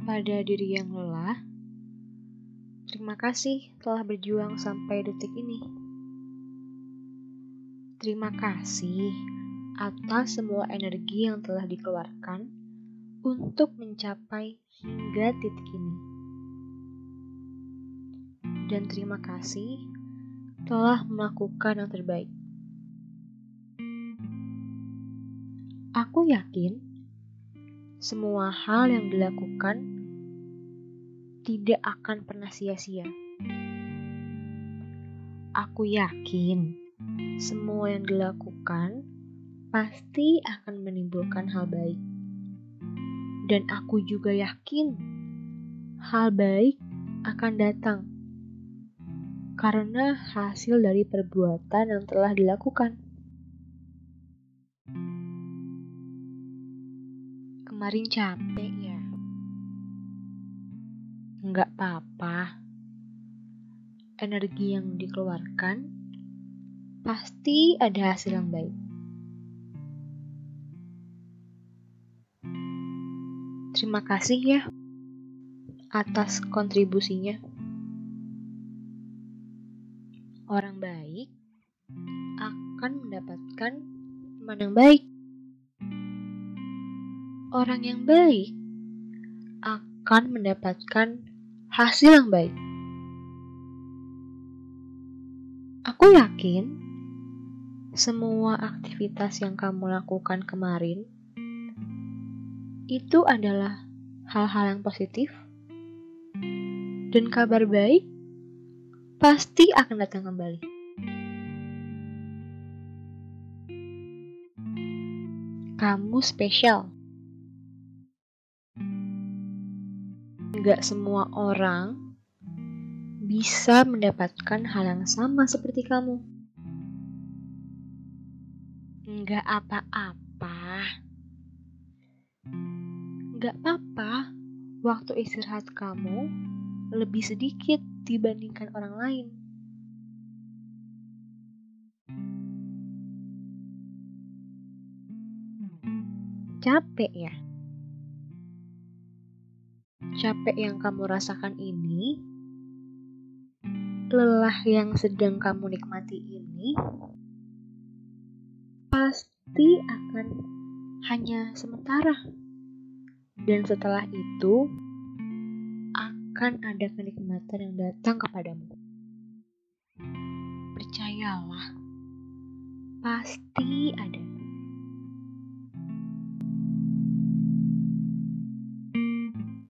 Kepada diri yang lelah, terima kasih telah berjuang sampai detik ini. Terima kasih atas semua energi yang telah dikeluarkan untuk mencapai hingga titik ini. Dan terima kasih telah melakukan yang terbaik. Aku yakin semua hal yang dilakukan tidak akan pernah sia-sia. Aku yakin semua yang dilakukan pasti akan menimbulkan hal baik. Dan aku juga yakin hal baik akan datang karena hasil dari perbuatan yang telah dilakukan. Kemarin capek ya? Enggak apa-apa. Energi yang dikeluarkan pasti ada hasil yang baik. Terima kasih ya atas kontribusinya. Orang baik akan mendapatkan teman yang baik orang yang baik akan mendapatkan hasil yang baik. Aku yakin semua aktivitas yang kamu lakukan kemarin itu adalah hal-hal yang positif dan kabar baik pasti akan datang kembali. Kamu spesial. Gak semua orang bisa mendapatkan hal yang sama seperti kamu. Gak apa-apa. Gak apa-apa waktu istirahat kamu lebih sedikit dibandingkan orang lain. Capek ya? Capek yang kamu rasakan ini, lelah yang sedang kamu nikmati ini, pasti akan hanya sementara. Dan setelah itu, akan ada kenikmatan yang datang kepadamu. Percayalah, pasti ada.